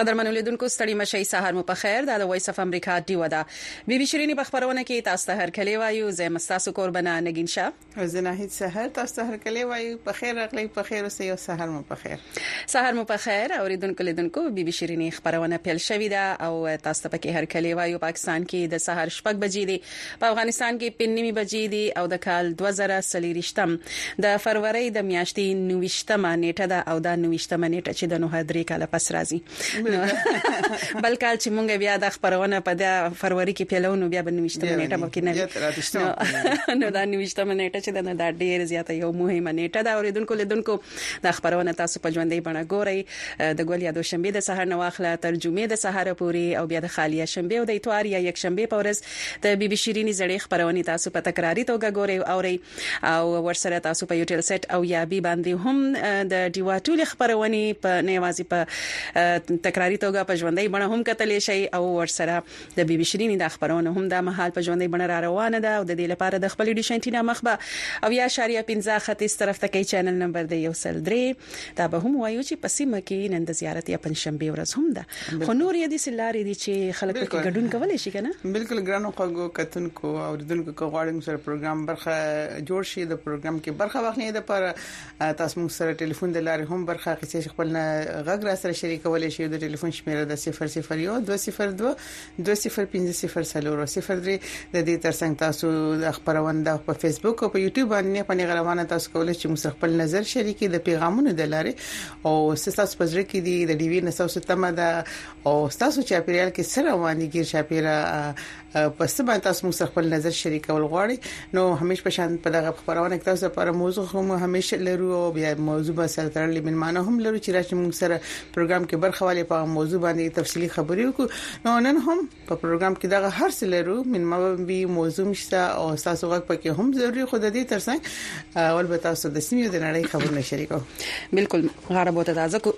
قدرمن اولیدونکو ستړي مشي سهار مو په خیر دا د وایس اف امریکا دیو ده بیبي شيرینی په خبرونه کې تاسو ته هر کلی وایو زه مستاسو قربانه نگین شاه زناهید سحر تاسو ته هر کله وایي په خیر راغلی په خیر اوسې او سحر مو په خیر سحر مو په خیر اوریدونکو لیدونکو بیبي شیرینی خبرونه پیل شوې ده او تاسو ته پکې هر کله وایو پاکستان کې د سحر شپږ بجې دي په افغانستان کې پنځمي بجې دي او د کال 2023م د فروری د میاشتې 29مه نیټه ده او دا 29مه نیټه چې د نوه درې کال پس راځي بل کال چې مونږ بیا د خبرونه په د فروری کې پیلونو بیا به نوښته منېټه مکه نه نو دا نوښته منېټه چې دا د ډیر زیاته یو مهمه نیټه دا اوریدونکو لیدونکو د خبرونه تاسو په ژوندۍ بڼه ګورئ د ګول یادو شنبه د سهار نواخله تر جمعې د سهار پورې او بیا د خالیه شنبه او د اتوار یا یک شنبه په ورځ د بي بي شيريني زړې خبرونه تاسو په تکراری توګه ګورئ او اورئ او ورسره تاسو په یوټل سیټ او یا بي باندې هم د ډیوا ټولې خبرونه په نه یوازې په تکراری توګه په ژوندۍ بڼه هم کتلی شئ او ورسره د بي بي شرینی د خبرونه هم د مهال په ژوندۍ بڼه را روانه ده او د دې لپاره د خپل ډیش انټینا مخبه او یا شاریه 15 ختیس طرف ته کې چینل نمبر دی یو سل درې دا به هم وایو چې په سیمه کې نن د زیارت یا پنځشنبه ورځ هم ده خو نور یې د سلارې دي چې خلک په ګډون کولای شي کنه بالکل ګرانو خلکو کتونکو او ردونکو کو غواړم سره پروګرام برخه جوړ شي د پروګرام کې برخه واخلي د پر تاسو موږ سره ټلیفون د لارې هم برخه اخیستي خپل غږ را سره شریکول شي د ټلیفون شمیره د 001 202 20504003 د دې ترڅنګ تاسو د خبرونده په فیسبوک او په یوټیوب باندې په نغره روانه تاسو کولای شئ چې خپل نظر شریکې د پیغامونو د لارې او تاسو په ځړ کې دي د ډیوی نسو ستمه ده او تاسو چې اپریل کې سره وانی ګیر شاپیرا په سبا تاسو موږ خپل نظر شریکول غواړي نو همیش په شان په دغه خبرونه کې تاسو لپاره موضوع هم همیش لرو او بیا موضوع به سره تړلې ملمانه هم لرو چې راشي موږ سره پروګرام کې برخه والي په موضوع باندې تفصيلي خبرې وکړو نو نن هم په پروګرام کې دغه هر څه لرو منما به موضوع مشته او تاسو غږ پکې هم ضروري خو د دې ترڅنګ اول به تاسو د سیمې د نړۍ خبرونه شریکو بالکل غاړه بوته تازه کو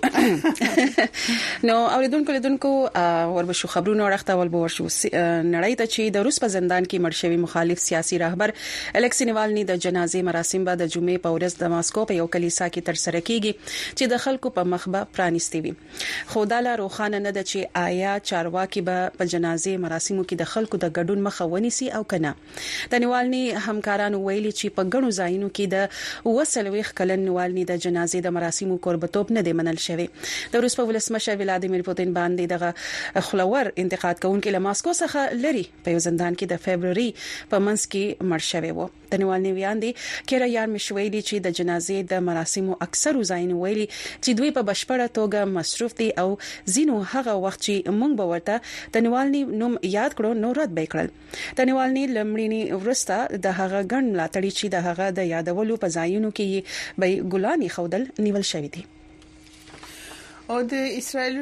نو اوریدونکو لیدونکو وربه شو خبرونه ورخته ول به ورشو نړۍ ته چې د روس په زندان کې مرشوي مخالف سیاسي رهبر الکسی نیوالنی د جنازې مراسم به د جمعې په ورځ د ماسکو په یو کلیسا کې تر سره کیږي چې د خلکو په مخ به پرانیستې وي، خو دا لا روښانه نه ده چې آیا چارواکي به په جنازې مراسمو کې د خلکو د ګډون مخه ونیسي او که نه. د نوالني همکارانو ویلي چې په ګڼو ځایونو کې د اووه څلوېښت کلن نوالني د جنازې د مراسمو کوربتوب نه دی منل شوی. د روس په ولسمشر ولادیمیر پوتین باندې دغه خوله ور انتقاد کوونکی له ماسکو څخه لرې په یو زندان کې د فبروري په منځ کې مړ شوی و. د نیوالني ویاندې کیرا یارمیش ویلي چې د جنازې د مراسمو اکثرو ځایونو ویلي چې دوی په بشپړه توګه مصروف دي او ځینو هغه وخت چې موږ به ورته د نیوالني نوم یاد کړو نو رد به یې کړل د نیوالني له مړینې وروسته د هغه ګڼ ملاتړي چې د هغه د یادولو په ځایونو کې یې به یې ګلان ایښودل نیول شوي دي او د اسرایل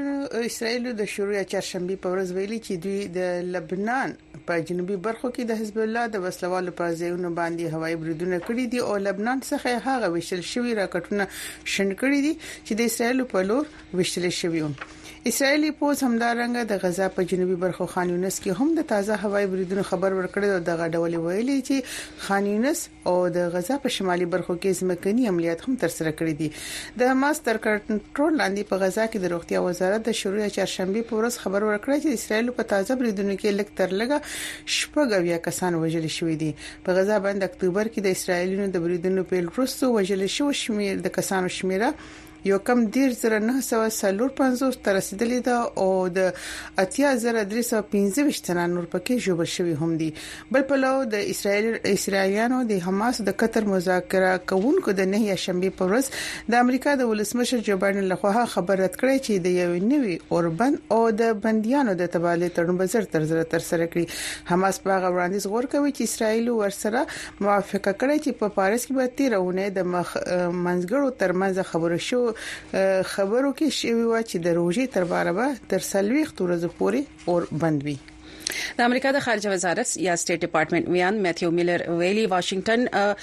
اسرایل د شروع چهارشنبه په ورځ ویلي چې دوی د لبنان په جنوبي برخو کې د حزب الله د وسلوالو پر ځایونو باندې هوایي بریدونه کړي دي او لبنان څخه هغه وشل شوی راکټونه شنډ کړي دي چې د اسرایل په لور وشل شوی اسرایلي پوځ همدارنګه د غزا په جنوبي برخو خان یونس کې هم د تازه هوایي بریدونو خبر ورکړی او دغه ډول ویلي چې خان یونس او د غزا په شمالي برخو کې ځمکني عملیات هم ترسره کړي دي د حماس تر کنټرول لاندې په غزا کې د روغتیا وزارت د شروع چهارشنبه په ورځ خبر ورکړی چې اسرایل په تازه بریدونو کې لږ تر لږه شپږ اویا کسان وژل شوي دي په غزا باندې اکتوبر کې د اسرایلونو د بریدونو پیل وروسته وژل شو شمیر د کسانو شمیره یو کم دیر زره 954 ته رسیدلې ده او د اتیا زره 315 تنه نور پکې ژوبل شوی هم دي بل په لو د اسرایل اسرایلیانو د حماس د قطر مذاکره کوونکو د نه یا شنبه پر ورځ د امریکا د ولسمشر جو بایدن لخوا خبر رد کړی چې د یو نوي اوربند او د بنديانو د تبادله تړون بزر تر زر تر سره کړی حماس په غوړاندیز غور کوي چې اسرایل ورسره موافقه کړې چې په پاریس کې به تیر اونۍ د منځګړو ترمنځ خبرو شو خبرو کې شوی و چې د روژې تر باره به تر سلويخت ورځې پورې اور بند وي د امریکا د خارجه وزارت یا سټیټ ډپارټمنټ ویان ماتیو میلر ویلي واشنگټن په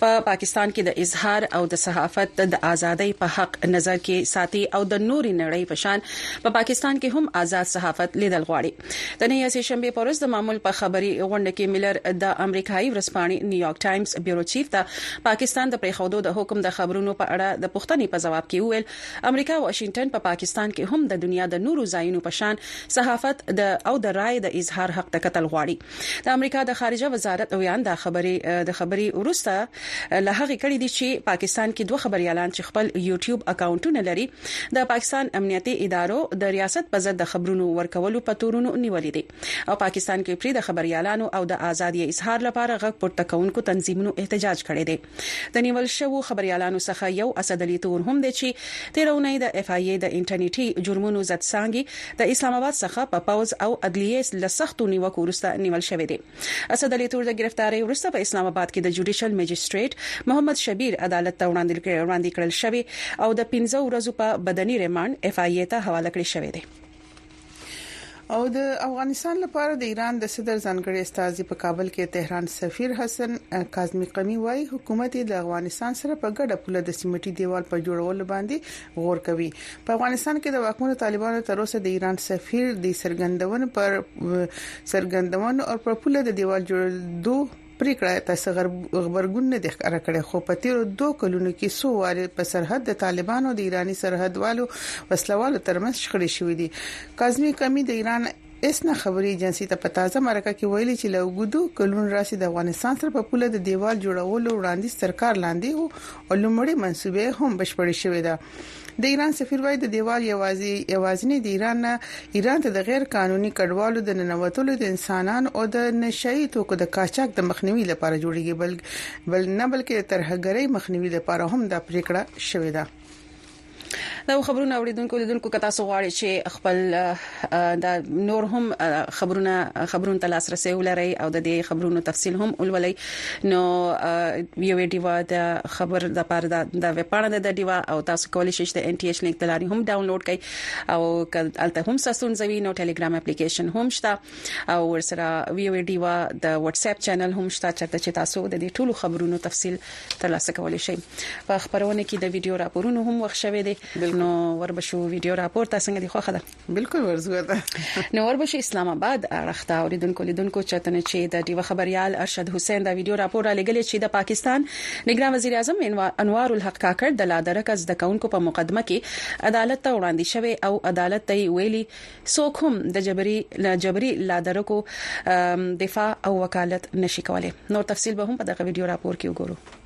پا پاکستان کې د اظهار او د صحافت د ازادۍ په حق نظر کې ساتي او د نوري نړۍ په شان په پا پاکستان کې هم آزاد صحافت لیدل غواړي د نهې سې شنبې پر ورځ د معمول په خبري غونډه کې میلر د امریکایي ورځپاڼې نیویارک ټایمز بیورو چیف ته پاکستان د پریښودو د حکم د خبرونو په اړه د پوښتنې په ځواب کې وویل امریکا او واشنگټن په پاکستان کې هم د دنیا د نورو ځایونو په شان صحافت د او د رائے د اظهار حق ته کتل غواړي د امریکا د خارجه وزارت ویاند دا خبري د خبري ورسته له هغې کړې دي چې پاکستان کې دوه خبریالان چې خپل یوټیوب اکاونټونه لري د پاکستان امنیتې ادارو د ریاست په ضد د خبرونو ورکولو په تورونو نیولي دي او پاکستان کې پرې د خبریالانو او د ازادې اظهار لپاره غږ پورته کوونکو تنظیمونو احتجاج کړی دی د نیول شوو خبریالانو څخه یو اسد علي تور هم دی چې تیر اونۍ د اف آی ای د انټرنیټي جرمونو ضد څانګې د اسلام آباد څخه په پوځ او عدلیې له سختو نیوکو وروسته نیول شوی دی اسد علي تور د ګرفتارۍ وروسته په اسلام اباد کې د جوډیشل مجسټریټ محمد شبیر عدالت ته وړاندې کړل شوی او د پنځه ورځو په بدني ریمانډ اف آی ای ته حواله کړی شوی دی. او د افغانستان لپاره د ایران د صدر ځانګړي استازي په کابل کې تهران سفیر حسن کاظمی قمی وایي حکومت د افغانستان سره په ګډه پوله د سیمټي دیوال په جوړولو باندې غور کوي په افغانستان کې د واکمنو طالبانو تر اوسه د ایران سفیر د سرګندون پر سرګندون او پر پوله د دیوال جوړېدو پریکړه تاسو غبرګون نه د ښکارا کړي خو په تیرو دوه کلونو کې سو واره په سرحد د طالبانو د ایرانی سرحدوالو وسلوالو ترمنځ شخړې شوې دي کاظمی کمی د ایران ایسنا خبري ایجنسي ته په تازه مرکه کې ویلي چې له اوږدو کلونو راهیسې د افغانستان سره په پوله د دیوال جوړولو وړاندیز تر کار لاندې وو او لومړی منصوبه هم بشپړې شوې ده د ایران سفیر وایي د دیوال یوازې یوازنی د ایران نه ایران ته د غیر قانوني کډوالو د ننوتلو د انسانان او د نشئی توکو د قاچاق د مخنیوي لپاره جوړیږي بل بل نه بلکې د ترهګرۍ مخنیوي لپاره هم دا پریکړه شوې ده دا خبرونه اوریدونکو لیدونکو که تاسو غواړئ چې خپل دا نور هم خبرونه خبرونه ته لاسرسي ولرئ او د دې خبرونو تفصیل هم ولولئ نو یو ډیوا د خبر د پاره د ویب پاڼه د ډیوا او تاسو کولی شئ چې د ان ټي ایچ لینک تلاري هم ډاونلوډ کړئ او کله هم سستون زوی نو ټلګرام اپلیکیشن هم شته او ورسره وی وی ډیوا د واتس اپ چینل هم شته چرته چې تاسو د دې ټولو خبرونو تفصیل ترلاسه کولی شئ په خبرونه کې د ویډیو راپورونو هم وخت شوي دي نو وربشو ویډیو راپور تاسو څنګه دی خوخه ده بالکل ورزو ده نو وربشو اسلام آباد اړخته اوریدونکو لیدونکو چتنه چې د دیو خبريال ارشد حسین دا ویډیو راپور را لګل چې د پاکستان نگران وزیر اعظم انوار الحق کاکړ د لادرک از د کونکو په مقدمه کې عدالت ته وړاندې شوی او عدالت ته ویلي څوک هم د جبري له جبري لادرکو دفاع او وکالت نشي کولای نور تفصيل به هم په دغه ویډیو راپور کې وګورو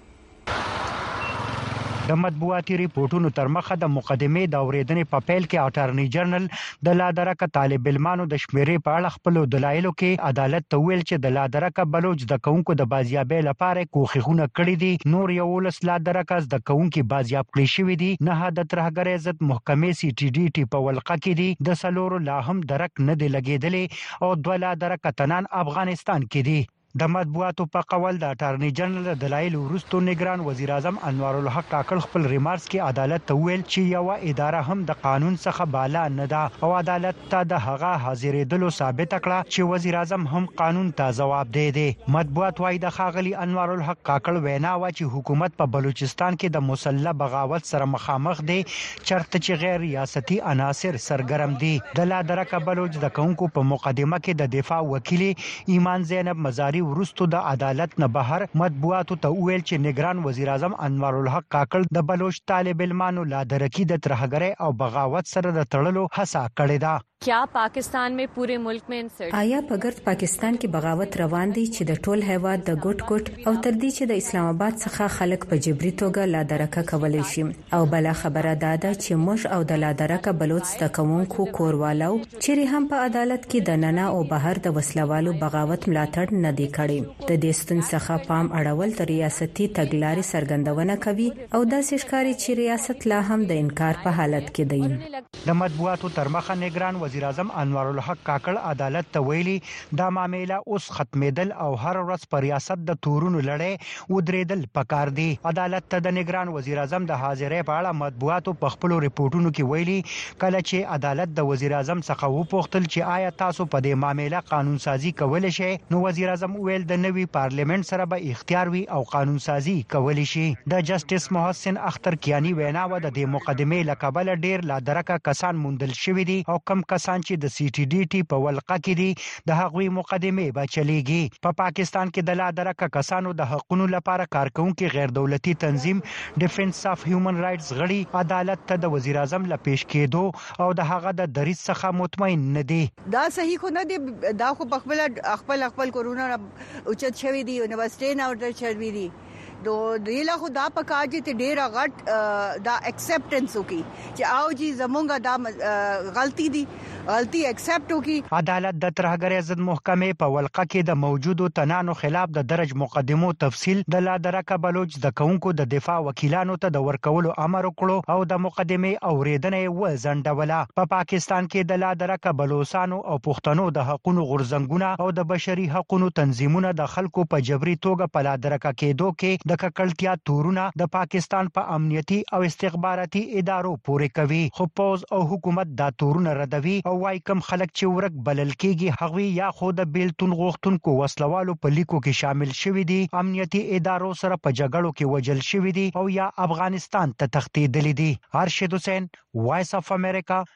د مطبوعاتي رپورټونو تر مخه د مقدمې د اورېدنې په پیل کې اټارني جنرال د لادرکه طالب علمانو د شمیرې په اړه خپل دلایلو کې عدالت ته ویل چې د لادرکه بلوچ د کونکو د بازیابې لپاره کوښښونه کړي دي نور یو لس لادرکه د کونکو بازیاب کړی شوی دي نه د ترهګرۍ ضد محکمې سی ټي ډي ټي په ول منطقه کې دي د څلورو لا هم درک نه دی لګېدلی او دوه لا درکه تنان افغانستان کې دي. د مطبوعاتو په قول د اټارني جنرل د دلایلو وروسته نګران وزیراعظم انوارالحق کاکړ خپل ریمارس کې عدالت ته وویل چې یوه اداره هم د قانون څخه بالا نه ده او عدالت ته د هغه حاضرېدلو ثابته کړه چې وزیراعظم هم قانون ته ځواب دی دی مطبوعات وایي د ښاغلي انوارالحق کاکړ وینا وه چې حکومت په بلوچستان کې د مسلح بغاوت سره مخامخ دی چرته چې غیر ریاستي عناصر سرګرم دي. د لا درکه بلوچ زده کوونکو په مقدمه کې د دفاع وکیلې ایمان زینب مزاري وروسته د عدالت نه بهر مطبوعاتو ته وویل چې نګران وزیراعظم انوارالحق کاکړ د بلوچ طالب علمانو لادرکي د ترهګرۍ او بغاوت سره د تړلو هڅه کړې ده. کیا پاکستان مې پورې ملک مې انسرټ. آیا په ګرد پاکستان کې بغاوت روان دی چې د ټول هیواد د ګوټ ګوټ او تر دې چې د اسلام اباد څخه خلک په جبري توګه لادرکه کولی شي او بله خبره دا ده چې موږ او د لادرکه بلوڅ زده کوونکو کور والاو چیرې هم په عدالت کې د ننه او بهر د وسله والو بغاوت ملاتړ نه دی کړی د دې ستونز څخه پام اړول د ریاستي تګلارې څرګندونه کوي او داسې ښکاري چې ریاست لا هم د انکار په حالت کې دی. د مطبوعاتو ترمخه نګران وزیراعظم انوارالحق کاکړ عدالت ته ویلي، دا معمېله اوس ختمېدل او هره ورځ په ریاست د تورونو لړۍ ودرېدل پکار دي. عدالت ته د نګران وزیراعظم د حاضرۍ په اړه مطبوعاتو په خپلو رپوټونو کې ویلي، کله چې عدالت د وزیراعظم څخه وپوښتل چې ایا تاسو په دې معمېله قانونسازي کولی شئ، نو وزیراعظم وویل د نوي پارلېمنټ سره به اختیار وي او قانون سازي کولی شي. د جسټس محسن اختر کیاني وینا وه، د دې مقدمې له کبله ډېر لا درکه کسان موندل شوي دي او کوم کسان چې د سي ټي ډي ټي په ولقه کې دي د هغوی مقدمې به چلېږي. په پاکستان کې د لا درکه کسانو د حقونو لپاره کارکوونکي غیر دولتي تنظیم ډیفنس آف هیومن رایټس غړي عدالت ته د وزیراعظم له پېش کېدو او د هغه د دریځ څخه مطمئن نه دي. دا صحیح خو نه دی دا خو پخپله خپل خپل کورونه اوچت شوی دی یونیورسټی نه ورته چروی دی دو دیلا خو دا په کار چې ډیر غټ دا ایکسپټنس وکي چې او جی زمونږه دا غلطی دی غلطی ایکسپټ وکي عدالت د ترهګرۍ ضد محکمې په ولقه کې د موجودو تنانو خلاف د درج مقدمو تفصیل د لا درکه بلوچ زده کوونکو د دفاع وکیلانو ته د ورکولو امر وکړو او د مقدمې اوریدنه یې وځنډوله په پاکستان کې د لا درکه بلوڅانو او پښتنو د حقونو غورځنګونه او د بشري حقونو تنظیمونه د خلکو په جبري توګه په لادرکه کېدو کې د ککړتیا تورونه د پاکستان په امنیتي او استخباراتي ادارو پورې کوي خو پوځ او حکومت دا تورونه ردوي او وايي کوم خلک چې ورک بلل کېږي هغوی یا خو د بېلتون غوښتونکو وسلوالو په لیکو کې شامل شوي دي، امنیتي ادارو سره په جګړو کې وژل شوي دي او یا افغانستان ته تښتېدلي دي. ارشد حسین، وایس اف امریکا،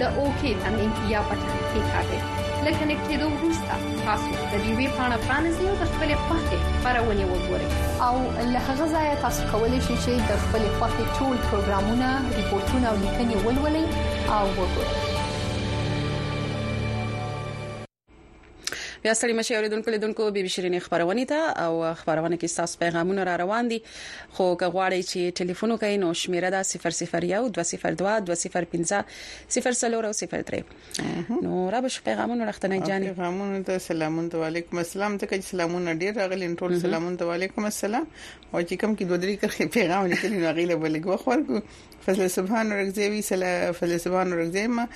د اوکی تمه یا بټن کې کاږئ له کنیکټ کېدو وروسته تاسو د دې وی پاڼه پرانیزئ او د خپلې خوښې خبرونه وګورئ او له هغه ځایه تاسو کولی شئ چې د خپلې خوښې ټول پروګرامونه ریپورتونه او لیکنې ولولئ او وګورئ بیا ستړي مشه اوریدونکو لیدونکو بي بي شيرینې خبرونه ته او خبرونه کې تاسو پیغامونه را روان دي خو که غواړئ چې ټلیفون وکړئ نو شمیره ده 0012022050 003 نو را به پیغامونه راختنه جان پیغامونه ته سلامون ته وعلیکم السلام ته کوم سلامونه ډیر راغلي ټول سلامون ته وعلیکم السلام او چې کوم کې دوه درې کرخي پیغام لیکلي نو غیله بلګو خور کو فضل سبحان ورغزی وی سلا فضل سبحان ورغزی ما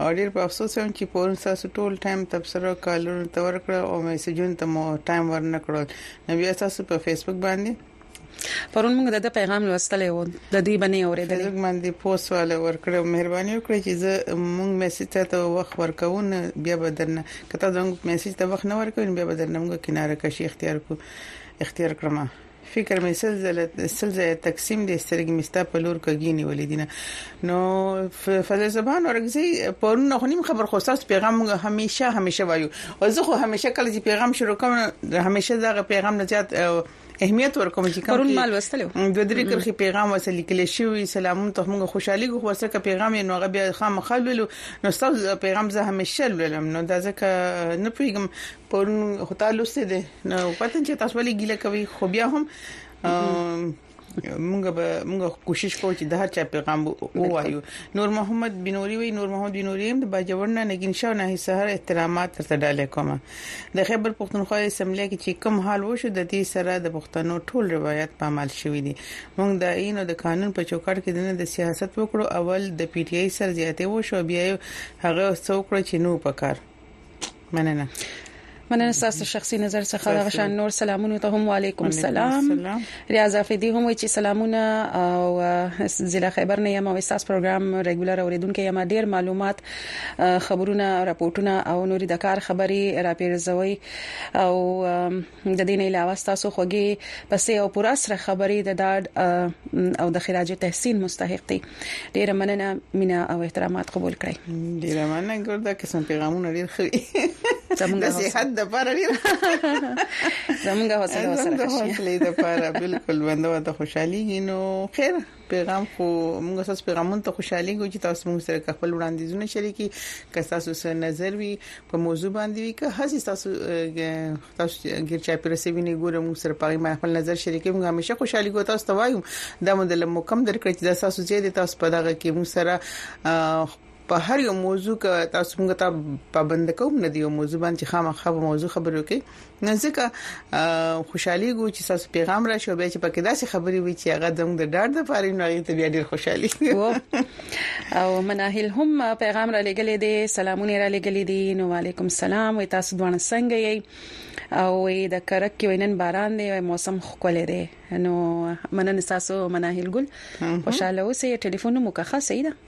او ډیر په افسوس یم چې پورن تاسو ټول ټایم تبصره کالونو ته ورکړ او میسجون ته مو ټایم ورنکړل نو بیا تاسو په فیسبوک باندې پرون موږ د پیغام لوستل او د دې باندې اوریدل موږ باندې پوسټ والا ورکړو مهرباني وکړئ چې زه موږ میسج ته وخت ورکوون بیا بدرنه کته زموږ میسج ته وخت نه ورکوین بیا بدرنه موږ کناره کشي اختیار کو اختیار کړم فکر مې سل ځله سل ځله تقسیم دي سترګې مستا په لور کګی نیولې دي نو فضل زبان اورګزي پرون خو نیم خبر خو تاسو پیغام همیشه همیشه وایو او زه خو همیشه کله چې پیغام شروع کوم همیشه دا پیغام نه زیات اهمیت ورکوم چې کوم پرون مال وستلو د درې کرخي پیغام وسل لیکل شوی سلامون ته موږ خوشحالي غو وسه ک پیغام نو غبي خامخالولو نو ستاسو پیغام زه همیشه لولم نو دا ځکه نه پیغام پرون خو تا لوستي دي نو پته چې تاسو ولې ګیله کوي خو بیا هم مونږ به مونږ کوشش کوو چې د هر چا پیغام ووایو نور محمد بنوري وی نور محمد بنوري هم د باجوړنا نګین شو نه سحر احترامات ترته ډالې کوم د خیبر پښتونخوا اسمبلی کې چې کم حال وشو د دې سره د پښتنو ټول روایت په عمل شوې دي مونږ د عین او د قانون په چوکاټ کې دنه د سیاست وکړو اول د پی ټی آی سر زیاتې وشو بیا هغه څوک چې نو پکار مننه مننه تاسو شخصي نظر څخه دا غشان نور سلامونه ته هم وعليکم السلام ریاض افیدی هم وی چې سلامونه او ضلع خیبر نه یم او تاسو پروګرام ریګولر اوریدونکو یم ډیر معلومات خبرونه راپورټونه او نوري د کار خبري راپیرزوي او د دې نه علاوه تاسو خوږې پسې او پر اسره خبرې د داد او د خراج تحسین مستحق دي ډیره مننه مینا او احترامات قبول کړئ ډیره مننه ګوردا قسم پیغامونه ډیر خري زمونږ د صحت د پاره ډیر زمونږ حوصله سره د حوصله د پاره بالکل بندو ته خوشحالي نو خیر پیغام خو موږ تاسو پیغامونو ته خوشحالي کوو چې تاسو موږ سره خپل وړاندیزونه شریکي که تاسو سره نظر وي په موضوع باندې وي که هڅه تاسو تاسو غیر چا پر سیوی نه ګورم موږ سره پاغي ما خپل نظر شریکي موږ همیشه خوشحالي کوو تاسو ته وایم دا مونږ له مکم درکړي چې تاسو چې تاسو په دغه کې موږ سره په هر یو موضوع که تاسو موږ ته پابند کوم نه دی موضوع باندې خامخا په موضوع خبرې وکړي نه ځکه خوشحالي ګو چې تاسو پیغام را شو بیا چې پکې داسې خبرې وي چې هغه دنګ د ډاډ د پاره نه غي ته بیا ډیر خوشحالي او مناهل هم پیغام را لګلې دي سلامونه را لګلې دي نو وعليكم السلام وي تاسو دوه څنګه یې او د کرک کې وینن باران دی او موسم خوکولې دی نو مننه تاسو مناهل ګل خوشاله اوسئ ټلیفون مو که خاصه ده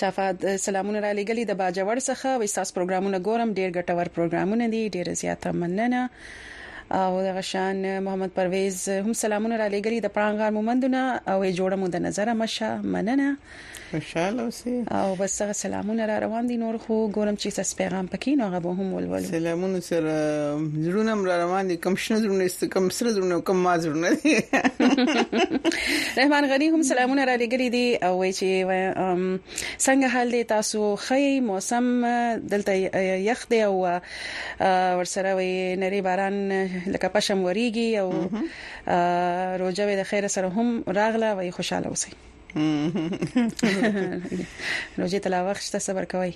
شفاعت سلامونه را لګلی د باجوړ څخه وې تاسو پروګرامونه ګورم ډیر ګټور پروګرامونه دي ډیر زیاته مننه او دغه شان محمد پرویز هم سلامونه را لګلی د پړانګار مومندونه او جوړه مو د نظر مشه مننه خوشاله اوسې او بس سلامونه را روان دي نور خو ګورم چې تاسو پیغام پکې نو هغه به هم سلامونه سره زړونه مر روان دي کم شنه زړونه است کم سره زړونه کم ما زړونه دي رحمان غنی هم سلامونه را لګري دي او وای چې څنګه حال دي تاسو خی موسم دلته یخ دی او ورسره وي نری باران لکه پشم وریږي او روزه د خیر سره هم راغله وای خوشاله اوسئ روزي تلا وخت ته صبر کوي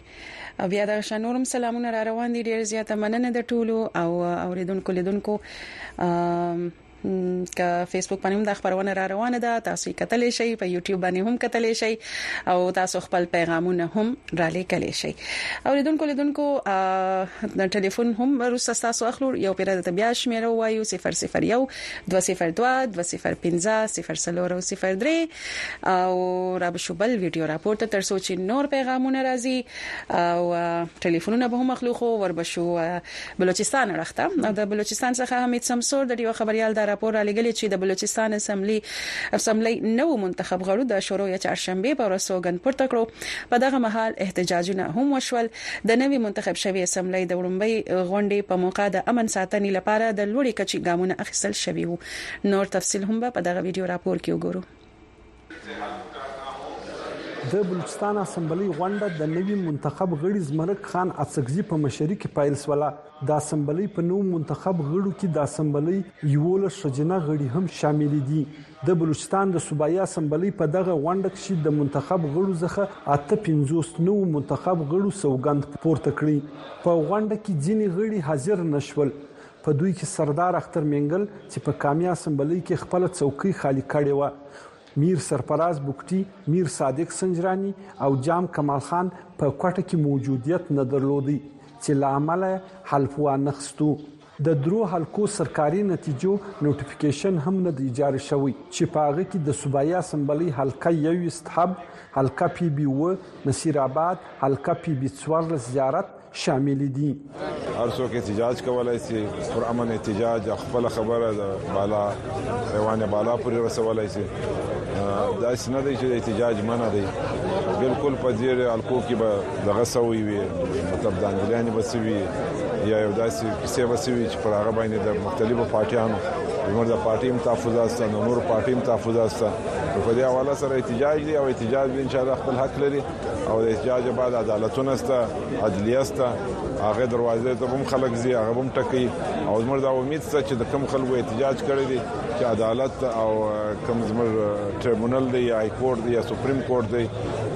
او بیا د شنورم سلامونه را روان دي ډیر زیاته مننه د ټولو او اوریدونکو لیدونکو که فیسبوک باندې هم دا خبرونه را روانه ده تاسو یې کتلی شئ په یوټیوب باندې هم کتلی شئ او تاسو خپل پیغامونه هم را لیکلی شئ او لیدونکو لیدونکو ټلیفون هم ورسره تاسو اخلو یو پیره د بیا شمیره وایو 001 دوه صفر دوه دوه صفر پنځه صفر څلور او صفر درې او را به شو بل ویډیو راپورته تر څو چې نور پیغامونه راځي او ټلیفونونه به هم مخلوق ور بشو بلوچستان اړخته او د بلوچستان څخه حمید سمسور د یو خبريال دا راپور را لګل چې د بلوچستان اسمبلی اسمبلی نو منتخب غړو د شورو یا چهارشنبه په ورځ سوګند پورته کړو په دغه مهال احتجاجونه هم وشول د نوې منتخب شوې اسمبلۍ د وړومبۍ غونډې په موقع د امن ساتنې لپاره د لوړې کچې ګامونه اخیستل شوي وو. نور تفصیل هم به په دغه ویډیو راپور کې وګورو. د بلوچستان اسمبلۍ غونډه د نوي منتخب غړي زمرک خان اڅکزي په مشري کې پیل شوله. د اسمبلۍ په نوو منتخب غړو کې د اسمبلۍ یوولس ښځینه غړي هم شاملې دي. د بلوچستان د صوبايي اسمبلۍ په دغه غونډه کښې د منتخب غړو ځخه اته پنځوس نوو منتخب غړو سوګند پورته کړئ. په غونډه کې ځینې غړي حاضر نه شول. په دوی کې سردار اختر مینګل چې په کامې اسمبلۍ کې خپله څوکۍ خالي کړې وه میر سرفراز بوکټي، میر صادق سنجراني او جام کمال خان په کوټه کې موجودیت نه درلودي چې لامل حلف وانخستو د درو حلقو سرکاري نتیجو نوټیفیکیشن هم نه دی جاري شوی چې په هغه کې د صوبایي اسمبلۍ حلقه 21 حب حلقه پی بي و نصیر آباد حلقه پی بي 14 زیارت شامل دي هر څوک احتجاج کولای شي پر امن احتجاج خپل خبره ده بالا ایوان بالا پورې رسولای شي دا اسنه دی چې احتجاج منع دی بالکل په دې الکو کې به دغه سوي وي مطلب د انګلیانو بسوي یا یو داسې کیسه بسوي چې پر هغه باندې د مختلفو پارټیانو زموږ د پارټي هم تحفظات شته نور پارټي هم تحفظات شته په دې حواله سره احتجاج دی او احتجاج به ان شاء الله خپل حق لري او د احتجاج بعد عدالتونه است عدلیه است هغه دروازه ته هم خلک زی هغه هم ټکی او زموږ دا امید څه چې د کم خلکو احتجاج کړی دی چې عدالت او کم زموږ ټریبونل دی یا های کورټ دی یا سپریم کورټ دی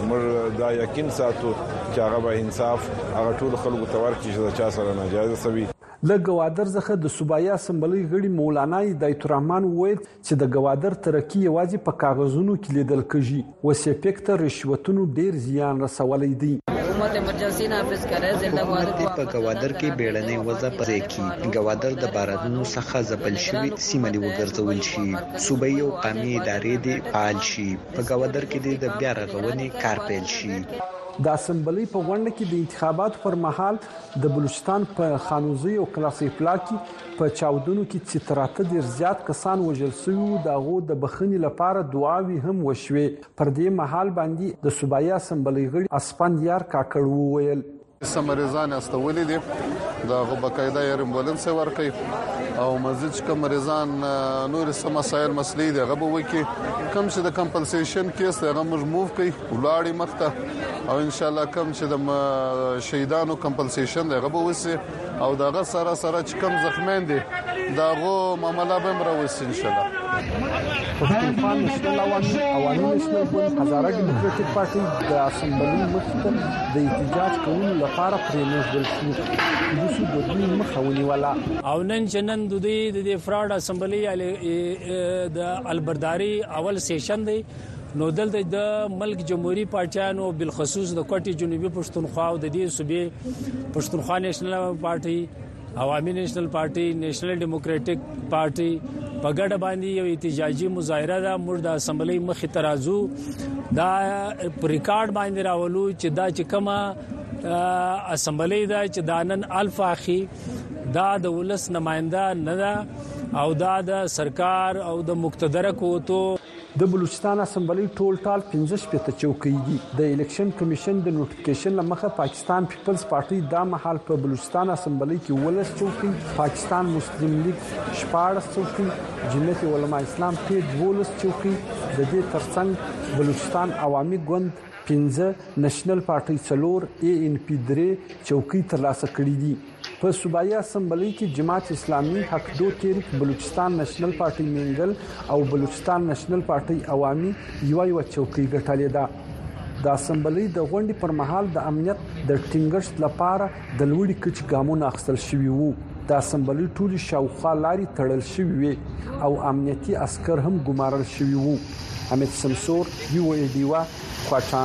موږ دا یقین ساتو چې هغه به انصاف هغه ټول خلکو ته ورکړي چې دا چا سره ناجایز سوي له ګوادر ځخه د صوبايي اسمبلۍ غړي مولانا هدایت الرحمن وویل چې د ګوادر ترقي یوازې په کاغذونو کې لیدل کېږي او سیپک ته رشوتونو ډیر زیان رسولی دی حکومت ایمرجنسي نافذ کړه ضلع ګوادر په ګوادر کې بیړنۍ وضع په ځای کې ګوادر د بارانونو څخه ځپل شوی سیمه دی وګرځول شي صوبایي او قامي ادارې دې فعال شي په ګوادر کې دې د بیا رغونې کار پیل شي د اسمبلۍ په غونډه کې د انتخاباتو پر مهال د بلوچستان په خانوزي او کلاسي پلاک کې په چاودنو کې چې تر اته دېرش زیات کسان وژل شوي وو، د هغو د بخښنې لپاره دعاوې هم وشوې. پر دې مهال باندې د صوبايي اسمبلۍ غړي اسفند یار کاکړ وویل. څه مریضان استولي دي د هغو باقاعده ایر امبولانس ورکړي او مزید چې کوم مریضان نور څه مسایل مسلې دي هغه به وکړي کوم چې د کمپنسیشن کیس دی هغه موږ موو کوي ولاړې مخته او ان شاء الله کوم چې د شهیدانو کمپنسیشن دی هغه به وسي او دغه سره سره چې کم زخمیان دي داغو معاملې به مروس ان شاء الله پښتونخوا نېشنل عوامي عوامي نېشنل ګوند هزاره ډیموکراټیک پارټي د اسمبلۍ مخې ته د احتجاج کولو لپاره پرېنښودل شو چې دوی د دوی مخه ونیوله او نن چې نن د دوی د فراډ اسمبلۍ د البرداري اول سیشن دی نو دلته د ملک جمهوریت پارټیانو بل خصوص د کوټي جنوبي پښتونخوا او د دې صوبې پښتونخوا نېشنل پارټي عوامي نېشنل پارټي نېشنل ډیموکراټک پارټي په ګډه باندې یو احتجاجي مظاهره ده موږ د اسمبلی مخې ترازو دا پر ریکارډ باندې راولو چې دا چې کومه اسمبلی ده چې دانن الفاخي دا د ولس نماینده نه ده او دا د سرکار او د مقتدر کوتو د بلوچستان اسمبلۍ ټول ټال پنځه شپېته چوکۍ دي. د الیکشن کمیشن د نوټیفیکیشن له مخه پاکستان پیپلز پارټۍ دا مهال په بلوچستان اسمبلۍ کې اوولس چوکۍ، پاکستان مسلم لیګ شپاړس چوکۍ، جمعیت علما اسلام پې دوولس چوکۍ، د دې ترڅنګ بلوچستان عوامي ګوند پنځه، نشنل پارټۍ څلور، اې این پي درې چوکۍ ترلاسه کړې دي. په صوبايي اسمبلۍ کې جماعت اسلامي، حق دو تحریک، بلوچستان نېشنل پارټي مېنګل او بلوچستان نېشنل پارټي عوامي یوه یوه چوکۍ ګټلې ده. د اسمبلۍ د غونډې پر مهال د امنیت د ټینګښت لپاره د لوړې کچې ګامونه اخیستل شوي وو. د اسمبلۍ ټولې شاوخوا لارې تړل شوې وې او امنیتي عسکر هم ګمارل شوي وو. حمید سمسور، وي او ای ډیوه، کوټه.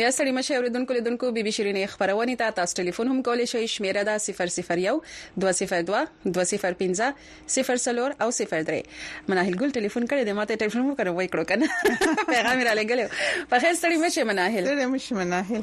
بیا سړی مشه اوریدونکو لیدونکو بي بي شيرینې خبرونه ته تاسو ټلیفون هم کولای شئ شمیره ده 001 202 205 0 او 03 مناهل ګل ټلیفون کړی د ماته ټلیفون مو کړو وای کړو کنه پیغام را لګلو په خیر سړی مشه مناهل سړی مشه مناهل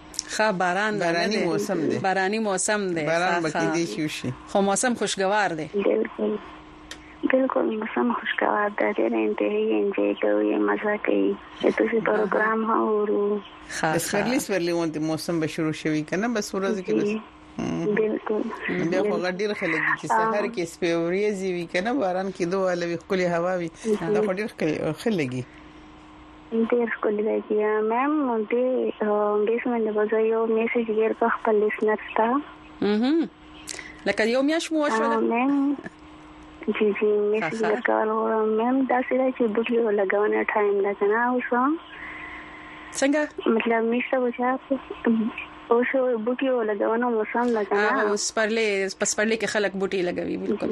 خا باران بارانی موسم دی بارانی موسم دی باران بکی دی شي شي خو موسم خوشگوار دی بالکل بالکل موسم خوشگوار دی ډېر انتهایی انجوای کوي مزه کوي چې څه پروګرام هورو خا سرلی سرلی وانت موسم به شروع شوی کنه بس ورځ کې بس بالکل بیا خو غډیر خلک چې سحر کې سپې وریځي وی کنه باران کې دوه لوي خولي هوا وي دا خډیر خلګي ډیر ښکلی دی جی میم دې دې سمند به زه یو میسج غیر په خپل لسنر ستا لکه یو میاش مو وشوله میم جی جی میسج ورکول غواړم میم دا سره چې بوټي لګاونه ټایم ده کنه اوس څنګه مطلب میسته وځه اوس بوټي لګاونه موسم ده کنه اوس پرلې پس پرلې کې خلک بوټي لګوي بالکل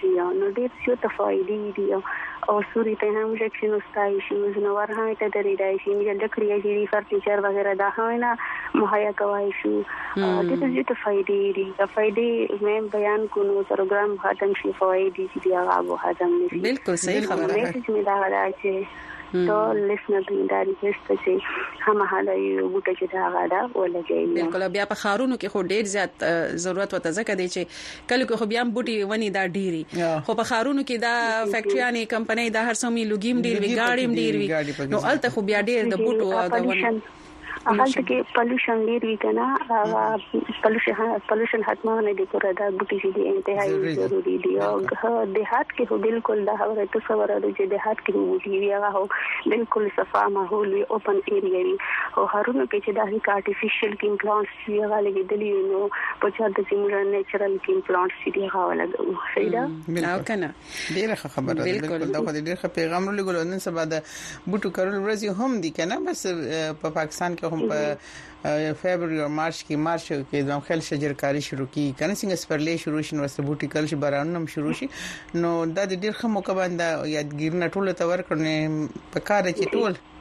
سیا نو ډیر سیو ته فایدی دی او سوری ته هم شک شنو ستای شي زنور هم ته درې دای شي مې لکړی جیری فرنیچر وغیرہ دا هم نه مهیا کوای شو دې ته ته فایدی دی دا فایدی مې بیان کو نو پروګرام ختم شي فایدی چې دی هغه به ختم نشي بالکل صحیح خبره ده چې مې دا غلا چې ته لسنه ته دا ریکوست چې هم هله یو بوټه چې دا غاډه ولګي بالکل بیا په خارونو کې خو ډیر زیات ضرورت وته ځکه دی چې کلیو کې خو بیا هم بوټي ونې دا ډېر وي خو په ښارونو کې دا فیکټریانې کمپنۍ دا هر څه مې لوګي هم ډېر وي ګاډي هم ډېر وي نو الته خو بیا ډېر د بوټو او د ونو هغه کې پولوشن ډیر وی کنه هغه پولوشن پولوشن حتما نه دی کور دا بوټي چې دی انتهایی ضروری دی او د هات کې هو بالکل دا هغه ته څور دی چې د هات کې هو دی هغه هو بالکل صفا ماحول وی اوپن ایریا وی او هرونو کې چې دا هی ارتفیشل کین پلانټس چی هغه لګیدلی وی نو په چا د زموږ نیچرل کین پلانټ سي دی هغه ولګو صحیح ده او کنه ډیره خبره ده بالکل دا خو ډیر ښه پیغام لګول نن سبا د بوټو کارول ورځ هم دي کنه بس په پاکستان کې هم په فبروري او مارچ کې مارچ کې د خل شجرکاری شروع کی کنه څنګه سپرلې شروع شین وسته بوټي کل شي بارانونه هم شروع شي نو دا د ډیر ښه موقع باندې یادګیر نه ټوله تور کړنه په کار کې ټول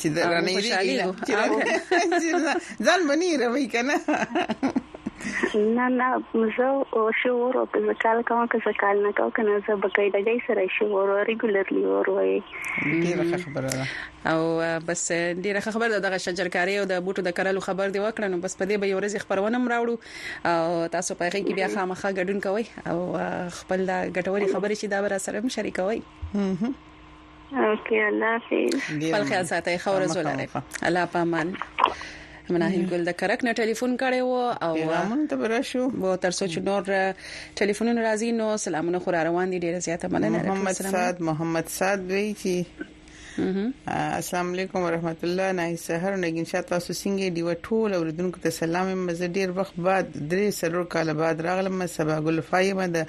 چې د رانه یې ځان منی روي کنه نه نه زه او شعور او په کال کوم که څه کال نه کوم کنه زه بقایده ځای سره شعور او ریګولرلی ور وای ډیره خبره ده او بس ډیره خبره ده دغه شجرکاری او د بوټو د کرلو خبر دی وکړ نو بس په دې به یو ورځ خبرونه مراوړو او تاسو په هغه کې بیا خامخا ګډون کوئ او خپل دا ګټوري خبرې چې دا ور سره شریکوي اوکې الله حافظ خپل خیال ساتي خو ورځ ولري الله پامان مناهل ګل د کرک نه ټلیفون کړي وو او پیغامونه ته براشو وو تر څو چې نور ټلیفونونه راځي نو سلامونه خو روان دي ډیره زیاته مننه محمد صاد محمد صاد وی چې السلام علیکم ورحمت الله نه سحر نګین شاه تاسو څنګه دی وټول اوردونکو ته سلام مزه ډیر وخت بعد درې سلور کال بعد راغلم سبا ګل فایمه د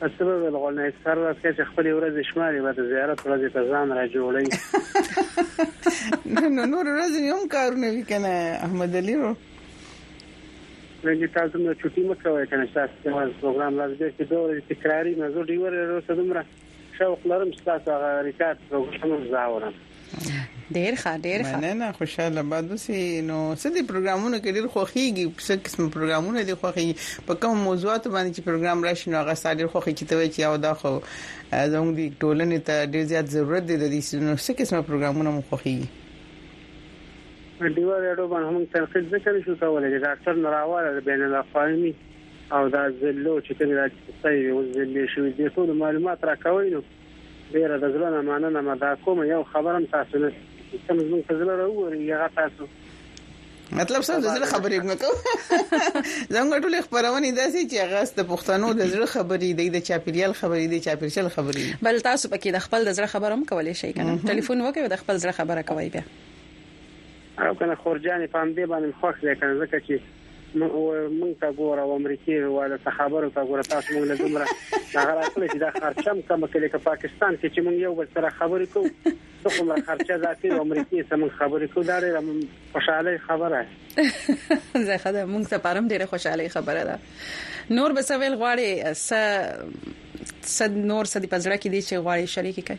څه به ویل غواړم هیڅ هر ورځ چې خپلې ورځې شماري به د زیارت ورځې ته ځان را جوړي نو نور ورځې هم کارونه وی کنه احمد علي رو نو تاسو نو چټي مکوئ کنه تاسو د پروګرام راځي چې دوه ورځې تکراری نه زو ډیور وروسته دومره شوق لرم چې تاسو هغه ریکارډ پروګرام هم زه اورم ډیر ښه ډیر ښه نه نه خوشاله بعد سي نو سدي پروګرامونه کې ډیر خوخيږي څه قسم پروګرامونه دي خوخيږي په کوم موضوعات باندې چې پروګرام راشي نو هغه ساده خوخي چې توي چې او دا خو زموږ د ټولنې ته ډیر زیات ضرورت دی د دې نو څه قسم پروګرامونه مو خوخيږي ډیوه رادیو باندې هم تنقید ذکر شو کولای چې ډاکټر نراواله د بین الاقوامي او دا ذلو چې کومې دا کیسه یې اوس ذلې شوي دې ټولو معلومات راکوئ نو ډېره د زړه نه مننه ما دا کومه یو خبر هم تاسو نه کوم زموږ په زړه راووري هغه تاسو مطلب څه د زړه خبرې موږ کوو زموږ ټول خبرونه داسې چې هغه ست پښتنو د زړه خبرې دی د چاپیریال خبرې دی چاپیریال خبرې بل تاسو پکې د خپل د زړه خبرم کولای شئ کنه ټلیفون وکړئ د خپل زړه خبره کوي بیا او کنه خورجانې په همدې باندې خوښ دی کنه ځکه چې مونږ ته ګوره او امریکای والا ته خبرو ته ګوره تاسو مونږ له دومره هغه راکړي چې دا خرچم کم کړي که پاکستان کې چې مونږ یو بل سره خبرې کوو ته کومه خرچه ذاتي او امریکای سم خبرې کوو دا ډېر خوشاله خبره زه خدای مونږ ته پرم ډېر خوشاله خبره ده نور بسویل غواړي س صد نور صد پزړه کې دي چې غواړي شریک کړي